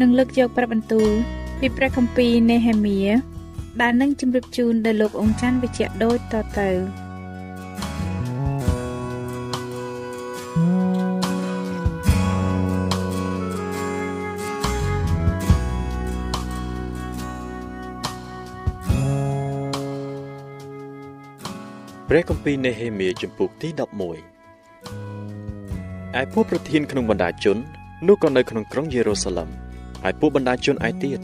នឹងលើកយកព្រះបន្ទូលពីព្រះគម្ពីរនេហេមៀដែលនឹងជម្រាបជូនដល់លោកអង្ចាន់វិជ្ជៈដូចតទៅព្រះគម្ពីរនេហេមៀជំពូកទី11ឯពួកប្រធានក្នុងបណ្ដាជននោះក៏នៅក្នុងក្រុងយេរូសាឡឹម ហើយពួកបណ្ដាជនឯទៀត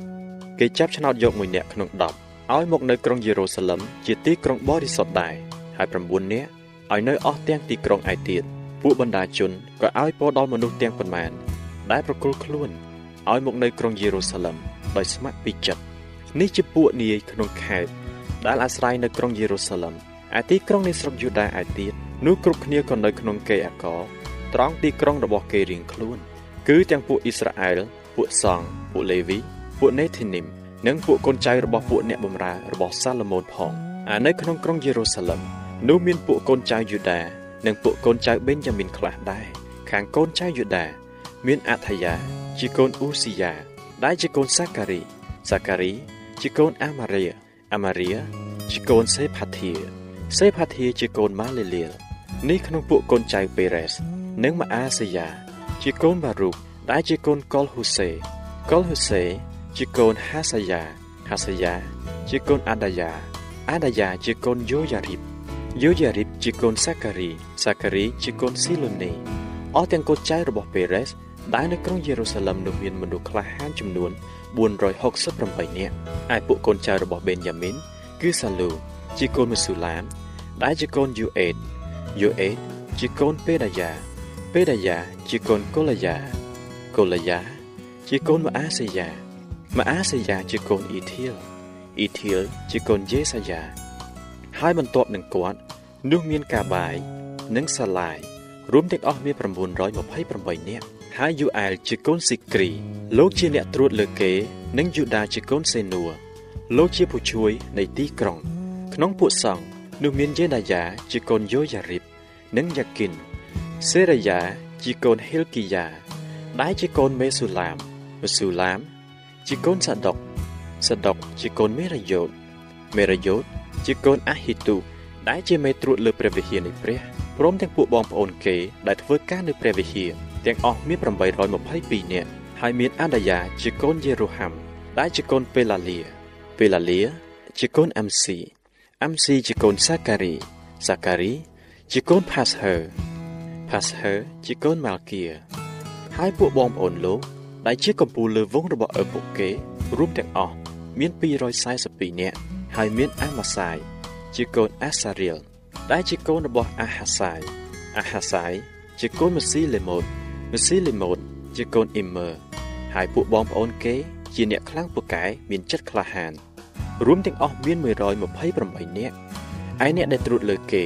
គេចាប់ឆ្នោតយកមួយនាក់ក្នុង10ឲ្យមកនៅក្រុងយេរូសាឡឹមជាទីក្រុងបរិសុទ្ធដែរហើយ9នាក់ឲ្យនៅអស់ទាំងទីក្រុងឯទៀតពួកបណ្ដាជនក៏ឲ្យពរដល់មនុស្សទាំងប៉ុន្មាន ដែលប្រគល់ខ្លួនឲ្យមកនៅក្រុងយេរូសាឡឹមដោយស្ម័គ្រពីចិត្តនេះជាពួកនាយក្នុងខេត្តដែលអាស្រ័យនៅក្រុងយេរូសាឡឹមឯទីក្រុងនៃស្រុកយូដាឯទៀតនោះគ្រប់គ្នាក៏នៅក្នុងកេអាកត្រង់ទីក្រុងរបស់គេរៀងខ្លួន គឺទាំងពួកអ៊ីស្រាអែល ពួកសង់ពួកលេវីពួកនេធីនីមនិងពួកកូនចៅរបស់ពួកអ្នកបម្រើរបស់សាឡូមោនផងអានៅក្នុងក្រុងយេរូសាឡឹមនោះមានពួកកូនចៅយូដានិងពួកកូនចៅបេនយ៉ាមីនខ្លះដែរខាងកូនចៅយូដាមានអថាយាជាកូនអ៊ូស៊ីយ៉ាដែលជាកូនសាការីសាការីជាកូនអាម៉ារីអាម៉ារីជាកូនសេផាធាសេផាធាជាកូនម៉ាលេលៀលនេះក្នុងពួកកូនចៅពេរ៉េស និងម៉ាអាសេយ៉ាជាកូនបារូក ដែលជាកូនកុលហ៊ូសេកុលហ៊ូសេជាកូនហាសាយ៉ាហាសាយ៉ាជាកូនអាដាយ៉ាអាដាយ៉ាជាកូនយូយ៉ារីបយូយ៉ារីបជាកូនសាការីសាការីជាកូនស៊ីឡូនេអស់ទាំងកូនចៅរបស់ពេរ៉េសដែលនៅក្រុងយេរូសាឡឹមនោះមានមនុស្សក្លាហានចំនួន468នាក់ឯពួកកូនចៅរបស់បេនយ៉ាមីនគឺសាលូជាកូនមស៊ូឡាមដែលជាកូនយូអេតយូអេតជាកូនពេដាយ៉ាពេដាយ៉ាជាកូនកូឡាយ៉ា កូឡាយ៉ាជាកូនម៉ាអាសេយ៉ាម៉ាអាសេយ៉ាជាកូនអ៊ីធៀលអ៊ីធៀលជាកូនយេសាយ៉ាហើយបន្ទាប់នឹងគាត់នោះមានកាបាយនិងសាឡាយរួមទាំងអស់មាន928នាក់ហើយយូអែលជាកូនស៊ីគ្រីលោកជាអ្នកត្រួតលើគេ និងយូដាជាកូនសេនួលោកជាผู้ជួយនៃទីក្រុង ក្នុងពួកសង្ឃនោះមានយេដាយ៉ាជាកូនយូយ៉ារីបនិងយ៉ាគិនសេរាយ៉ាជាកូនហេលគីយ៉ា ដែលជាកូនមេស៊ូឡាមមេស៊ូឡាម ជាកូនសាដុកសាដុកជាកូនមេរយ៉ូតមេរយ៉ូតជាកូនអាហ៊ីទូដែលជាមេត្រួតលើព្រះវិហារនៃព្រះព្រមទាំងពួកបងប្អូនគេដែលធ្វើការនៅព្រះវិហារទាំងអស់មាន822នាក់ហើយមានអាដាយ៉ាជាកូនយេរូហាំដែលជាកូនពេឡាលាពេឡាលាជាកូនអាំស៊ីអាំស៊ីជាកូនសាការីសាការីជាកូនផាសហឺផាសហឺជាកូនម៉ាល់គៀ ហើយពួកបងប្អូនលោកដែលជាកំពូលលើវងរបស់ឪពុកគេរួមទាំងអស់មាន242នាក់ហើយមានអាម៉ាសាយជាកូនអាសារៀលដែលជាកូនរបស់អាហាសាយអាហាសាយជាកូនម៉ាស៊ីលេម៉ូតម៉ាស៊ីលេម៉ូតជាកូនអ៊ីមឺហើយពួកបងប្អូនគេជាអ្នកខ្លាំងពូកែមានចិត្តក្លាហានរួមទាំងអស់មាន128នាក់ឯអ្នកដែលត្រួតលើគេ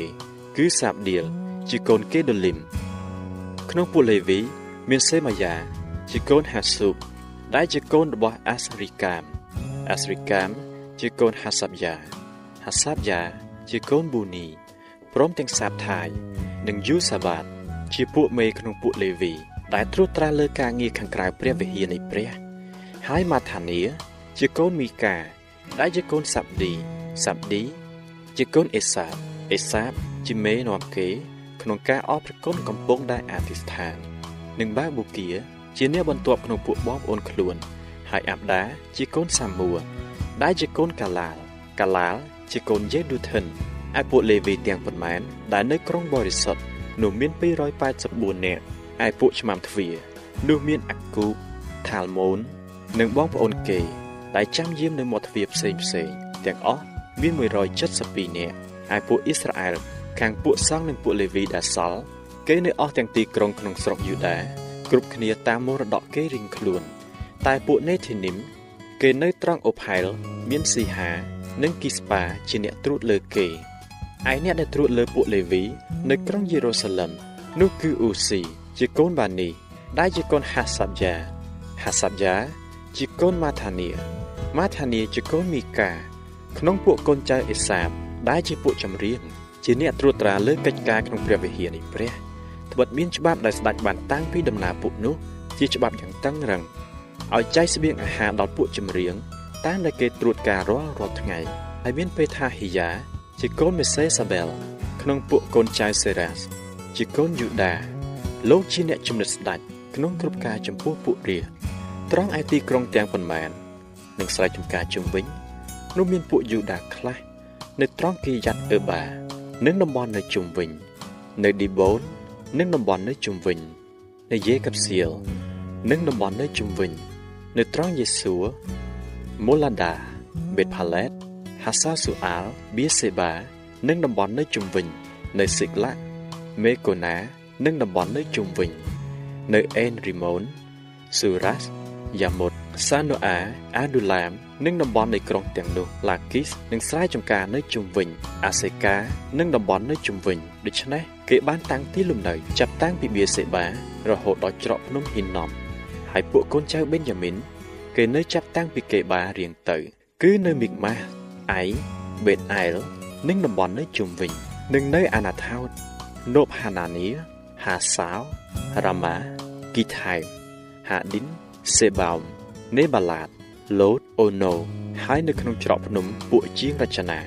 គឺសាបឌៀលជាកូនគេដូលីមក្នុងពួកលេវី មានសេម៉ាយ៉ាជាកូនហាស៊ូបដែលជាកូនរបស់អាសរីកាមអាស្រីកាមជាកូនហាសាប់យ៉ាហាសាប់យ៉ាជាកូនប៊ូនីព្រមទាំងសាបថាយនិងយូសាបាត ជាពួកមេក្នុងពួកលេវី ដែលត្រួតត្រាលើការងារខាងក្រៅព្រះវិហារនៃព្រះ ហើយម៉ាថានីជាកូនមីកាដែលជាកូនសាប់ឌីសាប់ឌីជាកូនអេសាបអេសាបជាមេនាំគេ ក្នុងការអបប្រគុណកំពុងដែលអធិស្ឋាន និងបាបូគាជាអ្នកបន្ទាប់ក្នុងពួកបងប្អូនខ្លួន ហើយអាប់ដាជាកូនសាមួដែលជាកូនកាឡាលកាឡាលជាកូនយេឌូថិនឯពួកលេវីទាំងប៉ុន្មានដែលនៅក្រុងបរិសុទ្ធនោះមាន284នាក់ឯពួកឆ្មាំទ្វារនោះមានអាគូបថាលម៉ូននិងបងប្អូនគេដែលចាំយាមនៅមាត់ទ្វារផ្សេងផ្សេងទាំងអស់មាន172នាក់ឯពួកអ៊ីស្រាអែលខាងពួកសង្ឃនិងពួកលេវីដែលសល់ គេនៅអស់ទាំងទីក្រុងក្នុងស្រុកយូដាគ្រប់គ្នាតាមមរតកគេរៀងខ្លួន តែពួកនេធីនីមគេនៅត្រង់អូផែល មានស៊ីហា និងគីស្ប៉ាជាអ្នកត្រួតលើគេឯអ្នកដែលត្រួតលើពួកលេវី នៅក្រុងយេរូសាឡឹមនោះគឺអ៊ូស៊ីជាកូនបានីដែលជាកូនហាសាប់យ៉ាហាសាប់យ៉ាជាកូនម៉ាថានីម៉ាថានីជាកូនមីកា ក្នុងពួកកូនចៅអេសាបដែលជាពួកចម្រៀងជាអ្នកត្រួតត្រាលើកិច្ចការក្នុងព្រះវិហារនៃព្រះ ត្បិតមានច្បាប់ដែលស្ដេចបានតាំងពីដំណើរពួកនោះជាច្បាប់យ៉ាងតឹងរឹងឲ្យចែកស្បៀងអាហារដល់ពួកចម្រៀងតាមដែលគេត្រួតការរាល់រាល់ថ្ងៃហើយមានពេលថាហ៊ីយ៉ាជាកូនមេសេសាបែលក្នុងពួកកូនចៅសេរ៉ាសជាកូនយូដាលោកជាអ្នកជំនិតស្ដេចក្នុងគ្រប់ការចំពោះពួករាត្រង់ឯទីក្រុងទាំងប៉ុន្មាននិងស្រែចម្ការជុំវិញនោះមានពួកយូដាខ្លះនៅត្រង់គីយ៉ាត់អឺបា និងតំបន់នៅជុំវិញ នៅឌីបូន និងតំបន់នៅជុំវិញនៅយេកាប់សៀលនិងតំបន់នៅជុំវិញនៅត្រង់យេស៊ូមូឡាដាបេតផាឡេតហាសាស៊ូអាល់បៀសេបានិងតំបន់នៅជុំវិញនៅស៊ីក្លាមេកូណានិងតំបន់នៅជុំវិញនៅអេនរីម៉ូនស៊ូរ៉ាសយ៉ាមុតសាណូអាអាឌូឡាមនិងតំបន់នៃក្រុងទាំងនោះឡាគីសនិងស្រែចម្ការនៅជុំវិញអាសេកានិងតំបន់នៅជុំវិញដូច្នេះ គេបានតាំងទីលំនៅចាប់តាំងពីបៀសេបារហូតដល់ច្រកភ្នំហ៊ីណំហើយពួកកូនចៅបេនយ៉ាមីនគេនៅចាប់តាំងពីកេបារៀងទៅ គឺនៅមីកម៉ាស់អៃបេតអែលនិងតំបន់នៅជុំវិញនិងនៅអាណាថោតណូបហាណានីហាសាវរ៉ាម៉ាគីថៃហាឌីនសេបោមនេបាឡាតឡូតអូណូហើយនៅក្នុងច្រកភ្នំពួកជាងរចនា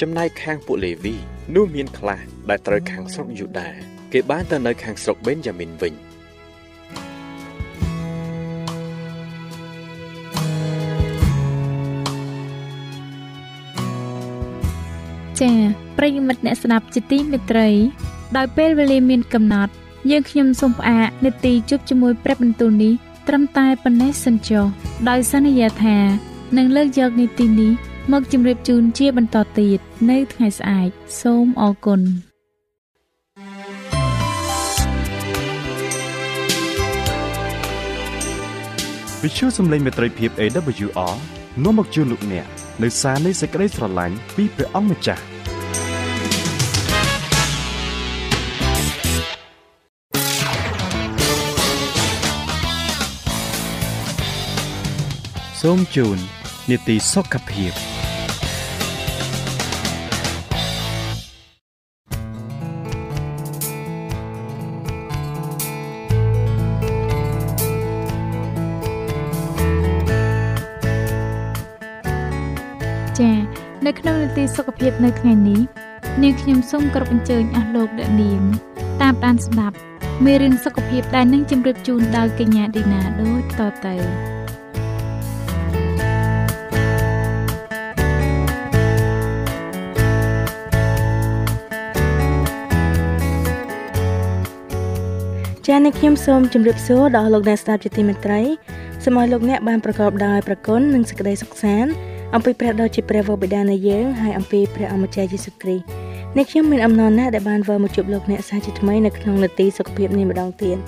ចំណែកខាងពួកលេវីនោះមានខ្លះ ដែលត្រូវខាងស្រុកយូដាគេបានទៅនៅខាងស្រុកបេនយ៉ាមីនវិញចា៎ប្រិយមិត្តអ្នកស្ដាប់ជាទីមេត្រី ដោយពេលវេលាមានកំណត់ យើងខ្ញុំសូមផ្អាកនេតិជប់ជាមួយព្រះបន្ទូលនេះត្រឹមតែប៉ុណ្ណេះសិនចុះដោយសន្យាថានឹងលើកយកនីតិនេះមកជម្រាបជូនជាបន្តទៀតនៅថ្ងៃស្អែកសូមអរគុណ វិទ្យុសំឡេងមេត្រីភាព AWR នាំមកជូនលោកអ្នកនៅសារនៃសេចក្តីស្រឡាញ់ពីព្រះអង្គម្ចាស់សូមជូននីតិសុខភាព ចា៎នៅក្នុងនីតិសុខភាពនៅថ្ងៃនេះនាងខ្ញុំសូមគោរពអញ្ជើញអស់លោកអ្នកនាងតាមដានស្ដាប់មេរៀនសុខភាពដែលនឹងជម្រាបជូនដោយកញ្ញាឌីណាដូចតទៅចា៎នេះខ្ញុំសូមជម្រាបសួរដល់លោកអ្នកស្ដាប់ជាទីមេត្រីសូមឲ្យលោកអ្នកបានប្រកបដោយប្រគុណនិងសេចក្តីសុខសាន្ត អំពីព្រះដ៏ជាព្រះវរបិតានៃយើងហើយអំពីព្រះអម្ចាស់យេស៊ូវគ្រីស្ទនេះខ្ញុំមានអំណរណាស់ដែលបានវិលមកជួបលោកអ្នកសាជាថ្មីនៅក្នុងនាទីសុខភាពនេះម្ដងទៀត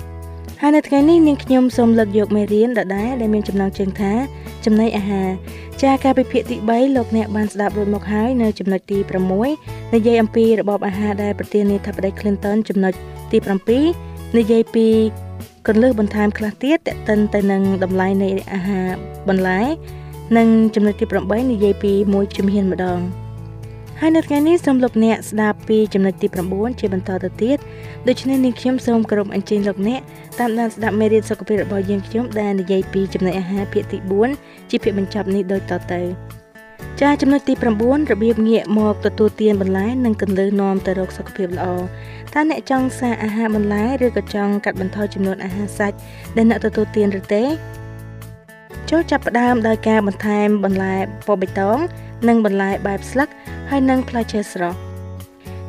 ហើយនៅថ្ងៃនេះនាងខ្ញុំសូមលើកយកមេរៀនដដែលដែលមានចំណងជើងថាចំណីអាហារចាការពិភាក្សាទី3លោកអ្នកបានស្ដាប់រួចមកហើយនៅចំណុចទី6និយាយអំពីរបបអាហារដែលប្រធានាធិបតី Clinton ចំណុចទី7និយាយពីកន្លឹះបន្ថែមខ្លះទៀតតេតិនទៅនឹងតម្លៃនៃអាហារបន្លែ និងចំណុចទី8និយាយពីមួយជំហានម្ដងហើយនៅថ្ងៃនេះសូមលោកអ្នកស្ដាប់ពីចំណុចទី9ជាបន្តទៅទៀតដូច្នេះនាងខ្ញុំសូមគោរពអញ្ជើញលោកអ្នកតាមដានស្ដាប់មេរៀនសុខភាពរបស់យើងខ្ញុំដែលនិយាយពីចំណុចអាហារភាគទី4ជាភាគបញ្ចប់នេះដូចតទៅចាចំណុចទី9របៀបងាកមកទទួលទានបន្លែនិងកន្លឹះនាំទៅរកសុខភាពល្អតើអ្នកចង់សារអាហារបន្លែឬក៏ចង់កាត់បន្ថយចំនួនអាហារសាច់ដែលអ្នកទទួលទានឬទេ ចូលចាប់ផ្ដើមដោយការបន្ថែមបន្លែពណ៌បៃតង និងបន្លែបែបស្លឹកហើយនិងផ្លែឈើស្រស់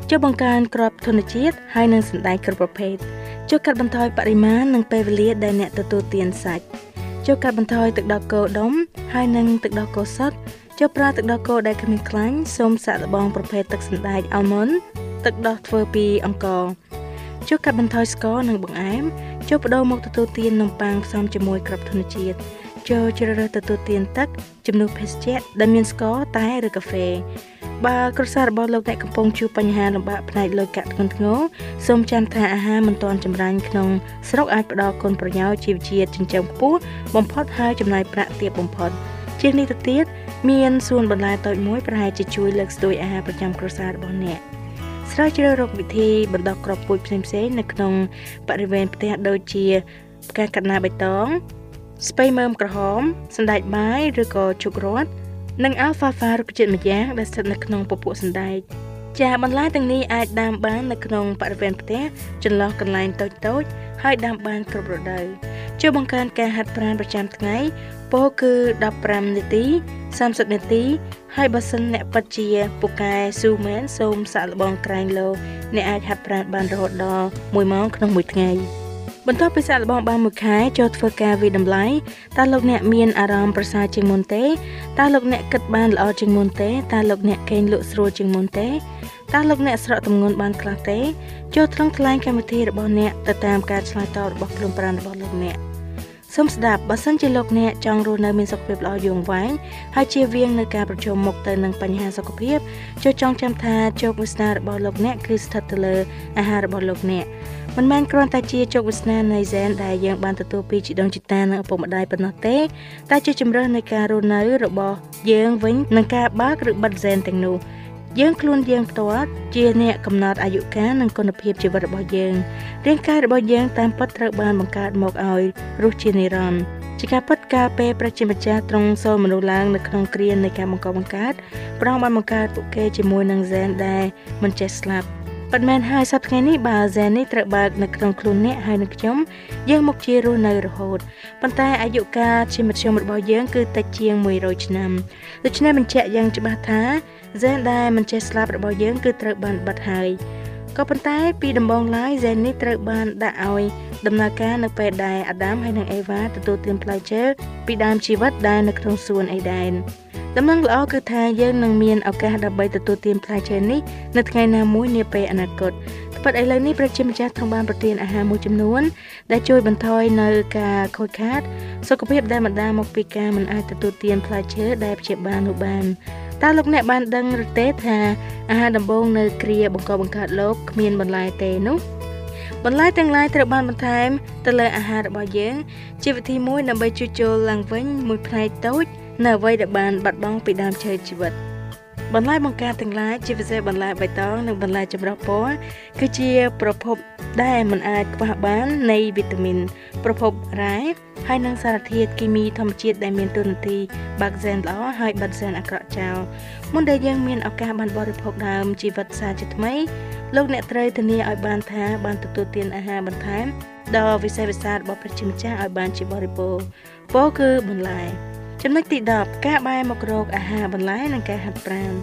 ចូលបង្កើនគ្រាប់ធនជាតិហើយនិងសណ្តែកគ្រប់ប្រភេទចូលកាត់បន្ថយបរិមាណនិងពេលវេលាដែលអ្នកទទួលទានសាច់ចូលកាត់បន្ថយទឹកដោះគោដុំហើយនិងទឹកដោះគោសុទ្ធចូលប្រើទឹកដោះគោដែលគ្មានខ្លាញ់សូមសាកល្បងប្រភេទទឹកសណ្តែកអាល់ម៉ុនទឹកដោះធ្វើពីអង្ករចូលកាត់បន្ថយស្ករនិងបង្អែមចូលបដូរមកទទួលទាននំប៉័ងផ្សំជាមួយគ្រាប់ធនជាតិ ចូលជ្រើសរើសទទួលទានទឹកជំនួសភេសជ្ជៈដែលមានស្ករតែឬកាហ្វេបើគ្រួសាររបស់លោកអ្នកកំពុងជួបបញ្ហាលំបាកផ្នែកលុយកាក់ធ្ងន់ធ្ងរសូមចាំថាអាហារមិនទាន់ចម្រាញ់ក្នុងស្រុកអាចផ្ដល់គុណប្រយោជន៍ជីវជាតិចិញ្ចឹមខ្ពស់បំផុតហើយចំណាយប្រាក់ទាបបំផុតជាងនេះទៅទៀតមានសួនបន្លែតូចមួយប្រហែលជាជួយលើកស្ទួយអាហារប្រចាំគ្រួសាររបស់អ្នកស្រាវជ្រាវរកវិធីបណ្ដោះគ្រាប់ពូជផ្សេងៗនៅក្នុងបរិវេណផ្ទះដូចជាផ្កាកណ្ណាបៃតង ស្ពៃមើមក្រហមសណ្តែកបាយឬក៏ជុករត់និងអាល់ហ្វាហ្វារុក្ខជាតិម្យ៉ាងដែលស្ថិតនៅក្នុងពពួកសណ្តែកចាបន្លែទាំងនេះអាចដាំបាននៅក្នុងបរិវេណផ្ទះចន្លោះកន្លែងតូចតូចហើយដាំបានគ្រប់រដូវជួយបង្កើនការហាត់ប្រាណប្រចាំថ្ងៃពោលគឺ15នាទី30នាទីហើយបើសិនអ្នកពិតជាពូកែស៊ូមែនសូមសាក់លបងក្រែងលោអ្នកអាចហាត់ប្រាណបានរហូតដល់1ម៉ោងក្នុងមួយថ្ងៃ បន្ទាប់ពីសាក់លបងបានមួយខែចូលធ្វើការវិតម្លៃតើលោកអ្នកមានអារម្មណ៍ប្រសើរជាងមុនទេតើលោកអ្នកគិតបានល្អជាងមុនទេតើលោកអ្នកកេងលក់ស្រួលជាងមុនទេតើលោកអ្នកស្រកទម្ងន់បានខ្លះទេចូលថ្លឹងថ្លែងកម្មវិធីរបស់អ្នកទៅតាមការឆ្លើយតបរបស់ខ្លួនប្រាណរបស់លោកអ្នកសូមស្ដាប់បើសិនជាលោកអ្នកចង់រស់នៅមានសុខភាពល្អយូរអង្វែងហើយជៀសវាងនៅការប្រឈមមុខទៅនឹងបញ្ហាសុខភាពចូលចង់ចាំថាជោគវាសនារបស់លោកអ្នកគឺស្ថិតទៅលើអាហាររបស់លោកអ្នក មិនមែនគ្រាន់តែជាជោគវាសនានៃហ្សែនដែលយើងបានទទួលពីជីដូនជីតានិងឪពុកម្ដាយប៉ុណ្ណោះទេតែជាជំរើសនៃការរស់នៅរបស់យើងវិញនឹងការបើកឬបិទហ្សែនទាំងនោះយើងខ្លួនយើងផ្ទាល់ជាអ្នកកំណត់អាយុកាលនិងគុណភាពជីវិតរបស់យើងរាងកាយរបស់យើងតាមពិតត្រូវបានបង្កើតមកឲ្យរស់ជានិរន្តរ៍ជាការពិតកាលពេលប្រជាម្ចាស់ទ្រង់សូលមនុស្សឡើងនៅក្នុងគ្រានៃការបង្កបង្កើតព្រះអង្គបានបង្កើតពួកគេជាមួយនឹងហ្សែនដែលមិនចេះស្លាប់ ប៉ុន្មានហើយសប្តាហ៍នេះបើហ្សែននេះត្រូវបើកនៅក្នុងខ្លួនអ្នកហើយនឹងខ្ញុំយើងមកជារស់នៅរហូតប៉ុន្តែអាយុកាលជាមធ្យមរបស់យើងគឺតិចជាង100ឆ្នាំដូច្នេះបញ្ជាក់យ៉ាងច្បាស់ថាហ្សែនដែលមិនចេះស្លាប់របស់យើងគឺត្រូវបានបិទហើយក៏ប៉ុន្តែពីដំបូងឡើយហ្សែននេះត្រូវបានដាក់ឲ្យដំណើរការនៅពេលដែលអាដាមហើយនិងអេវ៉ាទទួលទានផ្លែឈើពីដើមជីវិតដែលនៅក្នុងសួនអេដែន ដំណឹងល្អគឺថាយើងនឹងមានឱកាសដើម្បីទទួលទានផ្លែឈើនេះនៅថ្ងៃណាមួយនាពេលអនាគតប៉ុន្តែឥឡូវនេះប្រជាម្ចាស់ទ្រង់បានប្រទានអាហារមួយចំនួន ដែលជួយបន្ថយនៅការខូចខាត សុខភាពដែលបណ្ដាលមកពីការមិនអាចទទួលទានផ្លែឈើដែលព្យាបាលនោះបានតើលោកអ្នកបានដឹងឬទេថាអាហារដំបូងនៅគ្រាបង្កបង្កើតលោកគ្មានបន្លែទេនោះបន្លែទាំងឡាយត្រូវបានបន្ថែមទៅលើអាហាររបស់យើង ជាវិធីមួយដើម្បីជួសជុលឡើងវិញមួយផ្នែកតូច នៅអ្វីដែលបានបាត់បង់ពីដើមឈើជីវិតបន្លែបង្ការទាំងឡាយជាពិសេសបន្លែបៃតងនិងបន្លែចម្រុះពណ៌គឺជាប្រភពដែលមិនអាចខ្វះបាននៃវីតាមីនប្រភពរ៉ែហើយនិងសារធាតុគីមីធម្មជាតិដែលមានទូនាទីបាក់ហ្សែនល្អហើយបិទហ្សែនអាក្រក់ចោលមុនដែលយើងមានឱកាសបានបរិភោគដើមជីវិតសាជាថ្មីលោកអ្នកត្រូវធានាឲ្យបានថាបានទទួលទានអាហារបន្ថែមដ៏វិសេសវិសាលរបស់ប្រជាម្ចាស់ឲ្យបានជាបរិបូរណ៍ពោគឺបន្លែ ចំណុចទី10ការបែរមករកអាហារបន្លែនិងការហាត់ប្រាណ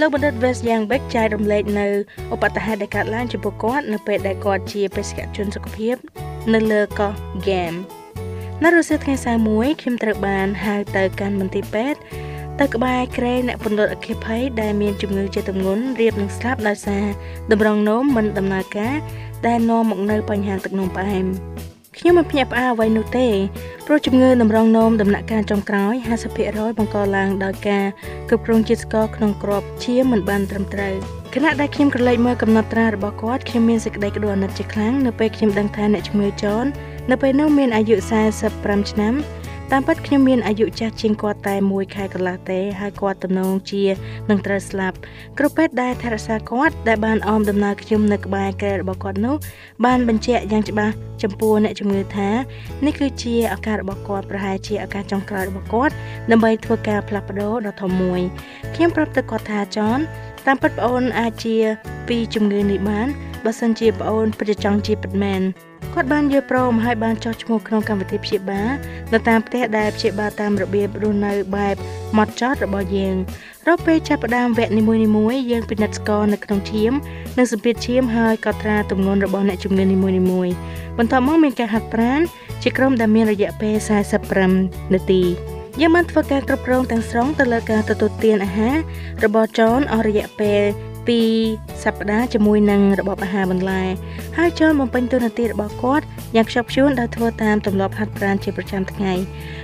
លោកបណ្ឌិត West Young Beck ចែករំលែកនៅឧបទ្ទហេតុដែលកើតឡើងចំពោះគាត់នៅពេលដែលគាត់ជាបេសកជនសុខភាពនៅលើកោះ Game នៅរសៀលថ្ងៃសៅរ៍មួយខ្ញុំត្រូវបានហៅទៅកាន់មន្ទីរពេទ្យទៅក្បែរក្រែអ្នកពន្លត់អគ្គិភ័យដែលមានជំងឺជាទម្ងន់រៀបនឹងស្លាប់ដោយសារតម្រងនោមមិនដំណើរការដែលនាំមកនៅបញ្ហាទឹកនោមផ្អែម ខ្ញុំមិនភ្ញាក់ផ្អើលអ្វីនោះទេព្រោះជំងឺតម្រងនោមដំណាក់កាលចុងក្រោយ50%បង្កឡើងដោយការគ្រប់គ្រងជាតិស្ករក្នុងគ្រាប់ឈាមមិនបានត្រឹមត្រូវខណៈដែលខ្ញុំក្រឡេកមើលកំណត់ត្រារបស់គាត់ខ្ញុំមានសេចក្តីក្តៅអាណិតជាខ្លាំងនៅពេលខ្ញុំដឹងថាអ្នកជំងឺចននៅពេលនោះមានអាយុ45ឆ្នាំ តាមពិតខ្ញុំមានអាយុចាស់ជាងគាត់តែមួយខែកន្លះទេហើយគាត់ទំនងជានឹងត្រូវស្លាប់គ្រូពេទ្យដែលថែរក្សាគាត់ដែលបានអមដំណើរខ្ញុំនៅក្បែរកែរបស់គាត់នោះបានបញ្ជាក់យ៉ាងច្បាស់ចំពោះអ្នកជំងឺថានេះគឺជាឱកាសរបស់គាត់ប្រហែលជាឱកាសចុងក្រោយរបស់គាត់ដើម្បីធ្វើការផ្លាស់ប្ដូរដ៏ធំមួយខ្ញុំប្រាប់ទៅគាត់ថាចនតាមពិតប្អូនអាចជាពីជំងឺនេះបានបើសិនជាប្អូនពិតចង់ជាពិតមែន គាត់បានយល់ព្រមហើយបានចោះឈ្មោះក្នុងកម្មវិធីព្យាបាលនៅតាមផ្ទះដែលព្យាបាលតាមរបៀបរស់នៅបែបម៉ត់ចត់របស់យើងរកពេលចាប់ផ្ដើមវគ្គនីមួយៗយើងពិនិត្យស្ករនៅក្នុងឈាមនិងសម្ពាធឈាមហើយកត់ត្រាទម្ងន់របស់អ្នកជំងឺនីមួយៗបន្ទាប់មកមានការហាត់ប្រាណជាក្រុមដែលមានរយៈពេល45នាទីយើងបានធ្វើការគ្រប់គ្រងទាំងស្រុងទៅលើការទទួលទានអាហាររបស់ចនអស់រយៈពេល 2សប្តាហ៍ជាមួយនឹងរបបអាហារបន្លែហើយចូលបំពេញតួនាទីរបស់គាត់យ៉ាងខ្ជាប់ខ្ជួនដោយធ្វើតាមទម្លាប់ហាត់ប្រាណជាប្រចាំថ្ងៃ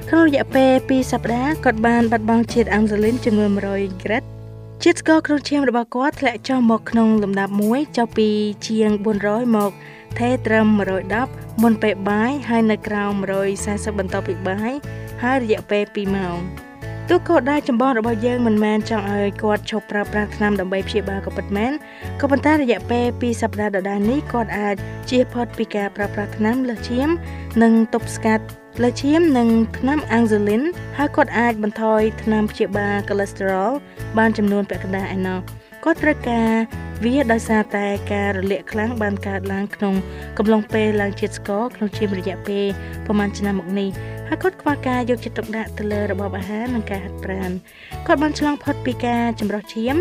ក្នុងរយៈពេល2សប្តាហ៍គាត់បានបាត់បង់ជាតិអាំងសាលីនចំនួន100ក្រិតជាតិស្ករក្នុងឈាមរបស់គាត់ធ្លាក់ចុះមកក្នុងលំដាប់មួយចុះពីជាង400មកថេត្រឹម110មុនពេលបាយហើយនៅក្រោម140បន្ទាប់ពីបាយហើយរយៈពេល2ម៉ោង ទោះក៏ដែរចម្បងរបស់យើងមិនមែនចង់ឲ្យគាត់ឈប់ប្រើប្រាស់ថ្នាំដើម្បីព្យាបាលក៏ពិតមែនក៏ប៉ុន្តែរយៈពេល2សប្តាហ៍ដដែលនេះគាត់អាចជៀសផុតពីការប្រើប្រាស់ថ្នាំលើសឈាម និងទប់ស្កាត់លើឈាមនិងថ្នាំអាំងស៊ូលីនហើយគាត់អាចបន្ថយថ្នាំព្យាបាលកូលេស្តេរ៉ុលបានចំនួនពាក់កណ្ដាលឯណោះ គាត់ត្រូវការវាដោយសារតែការរលាកខ្លាំងបានកើតឡើងក្នុងកំឡុងពេលឡើងជាតិស្ករក្នុងជារយៈពេលប្រហែលឆ្នាំមកនេះហើយគាត់ខ្វះការយកចិត្តទុកដាក់ទៅលើរបបអាហារនិងការហាត់ប្រាណគាត់បានឆ្លងផុតពីការចម្រោះឈាម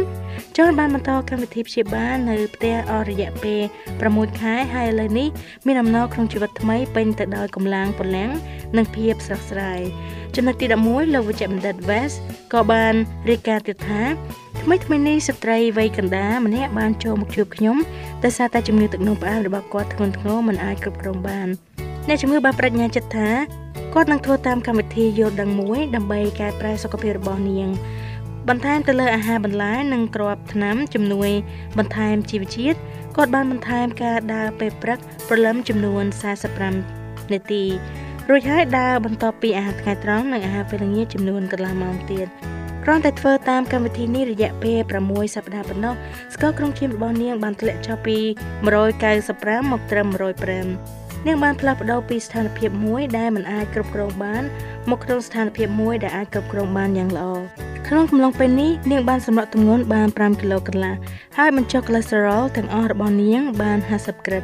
ចូលបានបន្តកម្មវិធីព្យាបាលនៅផ្ទះអស់រយៈពេល6ខែហើយឥឡូវនេះមានអំណរក្នុងជីវិតថ្មីពេញទៅដោយកម្លាំងពលំនិងភាពស្រស់ស្រាយ ចំណុចទី11លោកវិជ្ជបណ្ឌិត West ក៏បានរាយការណ៍ទៀតថាថ្មីថ្មីនេះស្ត្រីវ័យកណ្ដាលម្នាក់បានចូលមកជួបខ្ញុំដោយសារតែជំងឺទឹកនោមផ្អែមរបស់គាត់ធ្ងន់ធ្ងរមិនអាចគ្រប់គ្រងបានអ្នកជំងឺបានបដិញ្ញាចិត្តថាគាត់នឹងធ្វើតាមកម្មវិធីយល់ដឹងមួយដើម្បីកែប្រែសុខភាពរបស់នាងបន្ថែមទៅលើអាហារបន្លែនិងគ្រាប់ថ្នាំជំនួយបន្ថែមជីវជាតិគាត់បានបន្ថែមការដើរពេលព្រឹកព្រលឹមចំនួន45នាទី រួចហើយដើរបន្ទាប់ពីអាហារថ្ងៃត្រង់និងអាហារពេលល្ងាចចំនួនកន្លះម៉ោងទៀតគ្រាន់តែធ្វើតាមកម្មវិធីនេះរយៈពេល6សប្តាហ៍ប៉ុណ្ណោះស្ករក្នុងឈាមរបស់នាងបានធ្លាក់ចុះពី195មកត្រឹម105នាងបានផ្លាស់ប្ដូរពីស្ថានភាពមួយដែលមិនអាចគ្រប់គ្រងបានមកក្នុងស្ថានភាពមួយដែលអាចគ្រប់គ្រងបានយ៉ាងល្អក្នុងកំឡុងពេលនេះនាងបានសម្រក់ទម្ងន់បាន5គីឡូកន្លះហើយបញ្ចុះកូលេស្តេរ៉ុលទាំងអស់របស់នាងបាន50ក្រិត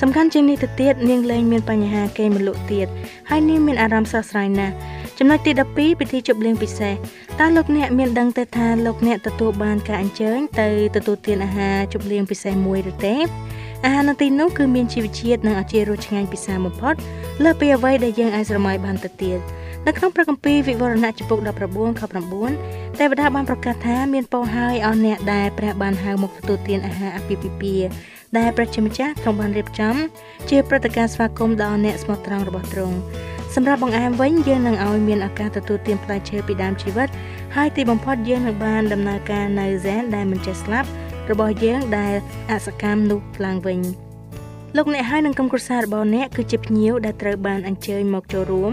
សំខាន់ជាងនេះទៅទៀតនាងលែងមានបញ្ហាគេមលក់ទៀតហើយនាងមានអារម្មណ៍ស្រស់ស្រាយណាស់ចំណុចទី12ពិធីជប់លៀងពិសេសតើលោកអ្នកមានដឹងទេថាលោកអ្នកទទួលបានការអញ្ជើញទៅទទួលទានអាហារជប់លៀងពិសេសមួយឬទេអាហារនៅទីនោះគឺមានជីវជាតិនិងអជារសឆ្ងាញ់ពិសាបំផុតលើពីអ្វីដែលយើងអាចស្រមៃបានទៅទៀតនៅក្នុងព្រះគម្ពីរវិវរណៈចំពុក19ខ9ទេវតាបានប្រកាសថាមានពរហើយអស់អ្នកដែលព្រះបានហៅមកទទួលទានអាហារអាពាហ៍ពិពាហ៍ ដែលព្រះជាម្ចាស់ទ្រង់បានរៀបចំ ជាព្រឹត្តិការណ៍ស្វាគមន៍ដល់អ្នកស្មោះត្រង់របស់ទ្រង់សម្រាប់បង្អែមវិញយើងនឹងឲ្យមានឱកាសទទួលទានផ្លែឈើពីដើមជីវិតហើយទីបំផុតយើងនឹងបានដំណើរការនៅហ្សែនដែលមិនចេះស្លាប់របស់យើងដែលអសកម្មនោះឡើងវិញលោកអ្នកហើយនឹងក្រុមគ្រួសាររបស់អ្នកគឺជាភ្ញៀវដែលត្រូវបានអញ្ជើញមកចូលរួម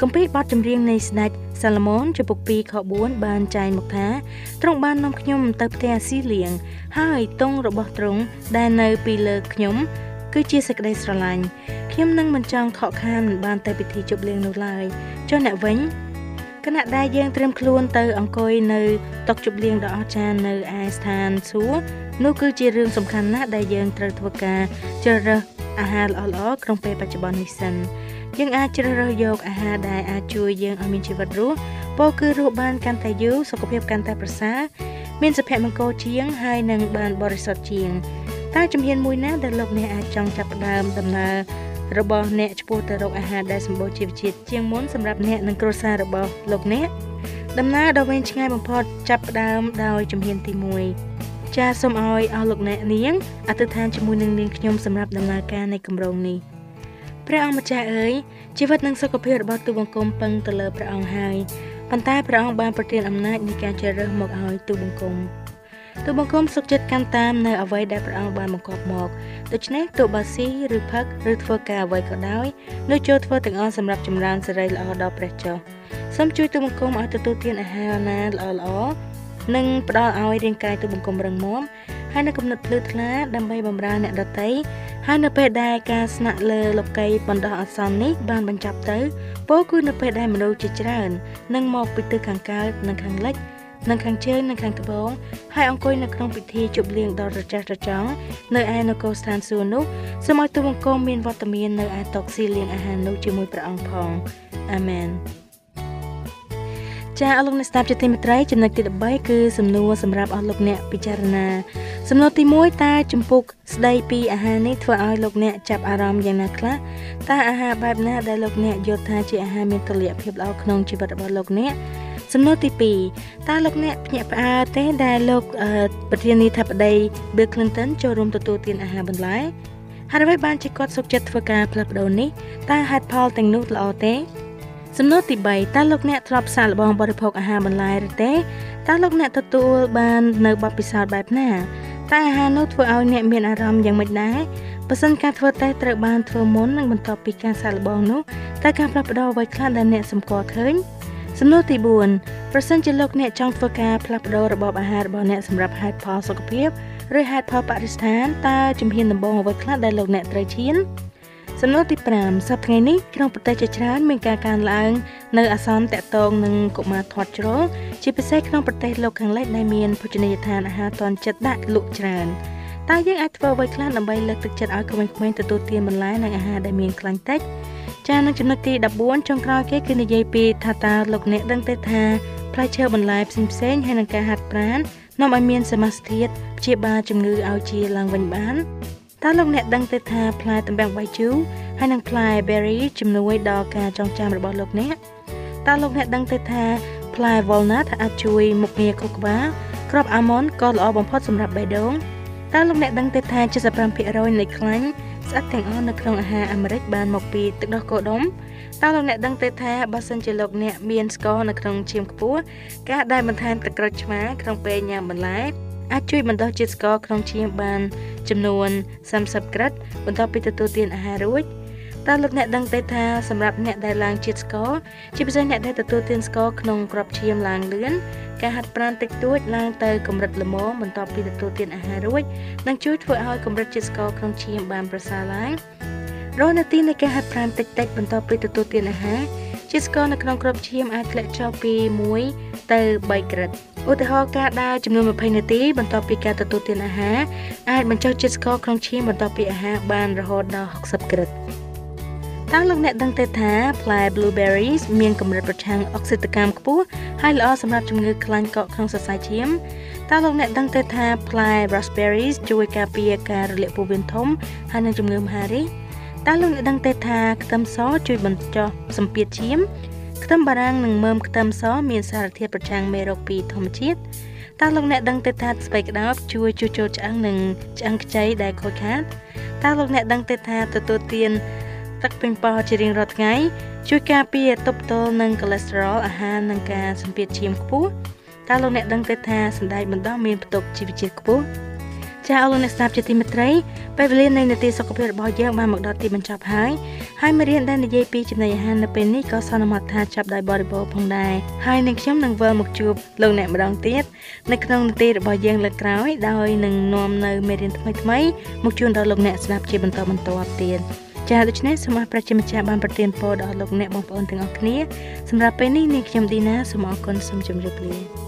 គម្ពីរបទចម្រៀងនៃស្ដេច សាឡូមោនចំពុក2ខ4បានចែងមកថាទ្រង់បាននាំខ្ញុំទៅផ្ទះស៊ីលៀងហើយទង់របស់ទ្រង់ដែលនៅពីលើខ្ញុំគឺជាសេចក្តីស្រឡាញ់ខ្ញុំនឹងមិនចង់ខកខានមិនបានទៅពិធីជប់លៀងនោះឡើយចុះអ្នកវិញគណៈដែលយើងត្រៀមខ្លួនទៅអង្គុយនៅតុជប់លៀងដ៏អស្ចារ្យនៅឯស្ថានសួគ៌នោះគឺជារឿងសំខាន់ណាស់ដែលយើងត្រូវធ្វើការជ្រើសរើសអាហារល្អៗក្នុងពេលបច្ចុប្បន្ននេះសិន យើងអាចជ្រើសរើសយកអាហារដែលអាចជួយយើងឲ្យមានជីវិតរស់ពោលគឺរស់បានកាន់តែយូរសុខភាពកាន់តែប្រសើរមានសុភមង្គលជាងហើយនឹងបានបរិសុទ្ធជាងតើជំហានមួយណាដែលលោកអ្នកអាចចង់ចាប់ផ្ដើមដំណើររបស់អ្នកឆ្ពោះទៅរកអាហារដែលសម្បូរជីវជាតិជាងមុនសម្រាប់អ្នកនិងគ្រួសាររបស់លោកអ្នកដំណើរដ៏វែងឆ្ងាយបំផុតចាប់ផ្ដើមដោយជំហានទី1ចាសសូមឲ្យអស់លោកអ្នកនាងអធិដ្ឋានជាមួយនឹងនាងខ្ញុំសម្រាប់ដំណើរការនៃគម្រោងនេះ ព្រះអង្គម្ចាស់អើយជីវិតនិងសុខភាពរបស់ទូបង្គំពឹងទៅលើព្រះអង្គហើយប៉ុន្តែព្រះអង្គបានប្រទានអំណាចនៃការជ្រើសរើសមកឲ្យទូបង្គំទូបង្គំសុខចិត្តកាន់តាមនៅអ្វីដែលព្រះអង្គបានបង្គាប់មកដូច្នេះទោះបើស៊ីឬផឹកឬធ្វើការអ្វីក៏ដោយនៅចូលធ្វើទាំងអស់សម្រាប់ចម្រើនសេរីល្អដល់ព្រះចុះសូមជួយទូបង្គំឲ្យទទួលទានអាហារណាល្អល្អ និងផ្ដល់ឲ្យរាងកាយទូបង្គំរឹងមាំហើយនៅកំណត់ភ្លឺថ្លាដើម្បីបម្រើអ្នកដទៃហើយនៅពេលដែលការស្នាក់លើលោកីបណ្ដោះអាសន្ននេះបានបញ្ចប់ទៅពោលគឺនៅពេលដែលមនុស្សជាច្រើននឹងមកពីទិសខាងកើតនិងខាងលិចនិងខាងជើងនិងខាងត្បូងហើយអង្គុយនៅក្នុងពិធីជប់លៀងដ៏រចាស់រចង់នៅឯនគរស្ថានសួគ៌នោះសូមឲ្យទូបង្គំមានវត្តមាននៅឯតុស៊ីលៀងអាហារនោះជាមួយព្រះអង្គផងអាមែន ចាអស់លោកអ្នកស្ដាប់ជាទីមេត្រីចំណុចទី13គឺសំណួរសម្រាប់អស់លោកអ្នកពិចារណា សំណួរទី1តើចំពុកស្ដីពីអាហារនេះធ្វើឲ្យលោកអ្នកចាប់អារម្មណ៍យ៉ាងណាខ្លះតើអាហារបែបណាដែលលោកអ្នកយល់ថាជាអាហារមានតុល្យភាពល្អក្នុងជីវិតរបស់លោកអ្នកសំណួរទី2តើលោកអ្នកភ្ញាក់ផ្អើលទេដែលលោកប្រធានាធិបតី Bill Clinton ចូលរួមទទួលទានអាហារបន្លែហើយអ្វីបានជាគាត់សុខចិត្តធ្វើការផ្លាស់ប្ដូរនេះតើហេតុផលទាំងនោះល្អទេ សំណួរទី3តើលោកអ្នកធ្លាប់សាកល្បងបរិភោគអាហារបន្លែឬទេតើលោកអ្នកទទួលបាននៅបទពិសោធន៍បែបណាតើអាហារនោះធ្វើឲ្យអ្នកមានអារម្មណ៍យ៉ាងម៉េចដែរបើសិនការធ្វើតេស្តត្រូវបានធ្វើមុននិងបន្ទាប់ពីការសាកល្បងនោះតើការផ្លាស់ប្ដូរអ្វីខ្លះដែលអ្នកសម្គាល់ឃើញសំណួរទី4ប្រសិនជាលោកអ្នកចង់ធ្វើការផ្លាស់ប្ដូររបបអាហាររបស់អ្នកសម្រាប់ហេតុផលសុខភាពឬហេតុផលបរិស្ថានតើជំហានដំបូងអ្វីខ្លះដែលលោកអ្នកត្រូវឈាន សំណួរទី5សប្តាហ៍ថ្ងៃនេះក្នុងប្រទេសជាច្រើនមានការកើនឡើងនៅអាសន្នតាក់ទងនឹងកុមារធាត់ជ្រុលជាពិសេសក្នុងប្រទេសលោកខាងលិចដែលមានភោជនីយដ្ឋានអាហារទាន់ចិត្តដាក់លក់ច្រើនតើយើងអាចធ្វើអ្វីខ្លះដើម្បីលើកទឹកចិត្តឲ្យក្មេងៗទទួលទានបន្លែនិងអាហារដែលមានខ្លាញ់តិចចានៅចំណុចទី14ចុងក្រោយគេគឺនិយាយពីថាតើលោកអ្នកដឹងទេថាផ្លែឈើបន្លែផ្សេងផ្សេងហើយនឹងការហាត់ប្រាណនាំឲ្យមានសមាសធាតុព្យាបាលជំងឺឲ្យជាឡើងវិញបាន តើលោកអ្នកដឹងទេថាផ្លែតំបាំងបាយជូរហើយនិងផ្លែ berry ជំនួយដល់ការចងចាំរបស់លោកអ្នកតើលោកអ្នកដឹងទេថាផ្លែ walnut អាចជួយមុខងារខួរក្បាលគ្រាប់ almond ក៏ល្អបំផុតសម្រាប់បេះដូងតើលោកអ្នកដឹងទេថា75%នៃខ្លាញ់ស្អិតទាំងអស់នៅក្នុងអាហារអាមេរិកបានមកពីទឹកដោះគោដុំតើលោកអ្នកដឹងទេថាបើសិនជាលោកអ្នកមានស្ករនៅក្នុងឈាមខ្ពស់ការដែលបន្ថែមទឹកក្រូចឆ្មាក្នុងពេលញ៉ាំបន្លែ អាចជួយបណ្ដុះជាតិស្ករក្នុងឈាមបាន ចំនួន30ក្រិតបន្ទាប់ពីទទួលទានអាហាររួចតើលោកអ្នកដឹងទេថាសម្រាប់អ្នកដែលឡើងជាតិស្ករជាពិសេសអ្នកដែលទទួលទានស្ករក្នុងក្របឈាមឡើងលឿនការហាត់ប្រាណតិចតួចឡើងទៅកម្រិតល្មមបន្ទាប់ពីទទួលទានអាហាររួចនឹងជួយធ្វើឲ្យកម្រិតជាតិស្ករក្នុងឈាមបានប្រសើរឡើងរាល់នាទីនៃការហាត់ប្រាណតិចតិចបន្ទាប់ពីទទួលទានអាហារជាតិស្ករនៅក្នុងក្របឈាមអាចធ្លាក់ចុះពី1 ទៅ3ក្រិតឧទាហរណ៍ការដើរចំនួន20នាទីបន្ទាប់ពីការទទួលទានអាហារអាចបញ្ចុះជាតិស្ករក្នុងឈាមបន្ទាប់ពីអាហារបានរហូតដល់60ក្រិតតើលោកអ្នកដឹងទេថាផ្លែ blueberries មានកម្រិតប្រឆាំងអុកស៊ីតកម្មខ្ពស់ហើយល្អសម្រាប់ជំងឺខ្លាញ់កកក្នុងសរសៃឈាមតើលោកអ្នកដឹងទេថាផ្លែ raspberries ជួយការពារការរលាកពោះវៀនធំហើយនិងជំងឺមហារីកតើលោកអ្នកដឹងទេថាខ្ទឹមសជួយបញ្ចុះសម្ពាធឈាម ខ្ទឹមបារាំងនិងមើមខ្ទឹមសមានសារធាតុប្រឆាំងមេរោគពីធម្មជាតិតើលោកអ្នកដឹងទេថាស្បែកក្តោបជួយជួសជុលឆ្អឹងនិងឆ្អឹងខ្ចីដែលខូចខាតតើលោកអ្នកដឹងទេថាទទួលទានទឹកពេញប៉ោះជារៀងរាល់ថ្ងៃជួយការពារទប់ទល់នឹងកូលេស្តេរ៉ុលអាហារនិងការសម្ពាធឈាមខ្ពស់តើលោកអ្នកដឹងទេថាសណ្តែកបណ្ដោះមានផ្ទុកជីវជាតិខ្ពស់ ចាអរលោកអ្នកស្ដាប់ជាទីមេត្រីពេលវេលានៃនាទីសុខភាពរបស់យើងបានមកដល់ទីបញ្ចប់ហើយហើយមេរៀនដែលនិយាយពីចំណីអាហារនៅពេលនេះក៏សន្មតថាចាប់ដោយបរិបូរផងដែរហើយនឹងខ្ញុំនឹងវិលមកជួបលោកអ្នកម្ដងទៀតនៅក្នុងនាទីរបស់យើងលើកក្រោយដោយនឹងនាំនៅមេរៀនថ្មីៗមកជូនដល់លោកអ្នកស្ដាប់ជាបន្តបន្ទាប់ទៀតចាដូច្នេះសូមអរប្រជាម្ចាស់បានប្រទានពរដល់លោកអ្នកបងប្អូនទាំងអស់គ្នាសម្រាប់ពេលនេះនាងខ្ញុំឌីណាសូមអរគុណសូមជម្រាបលា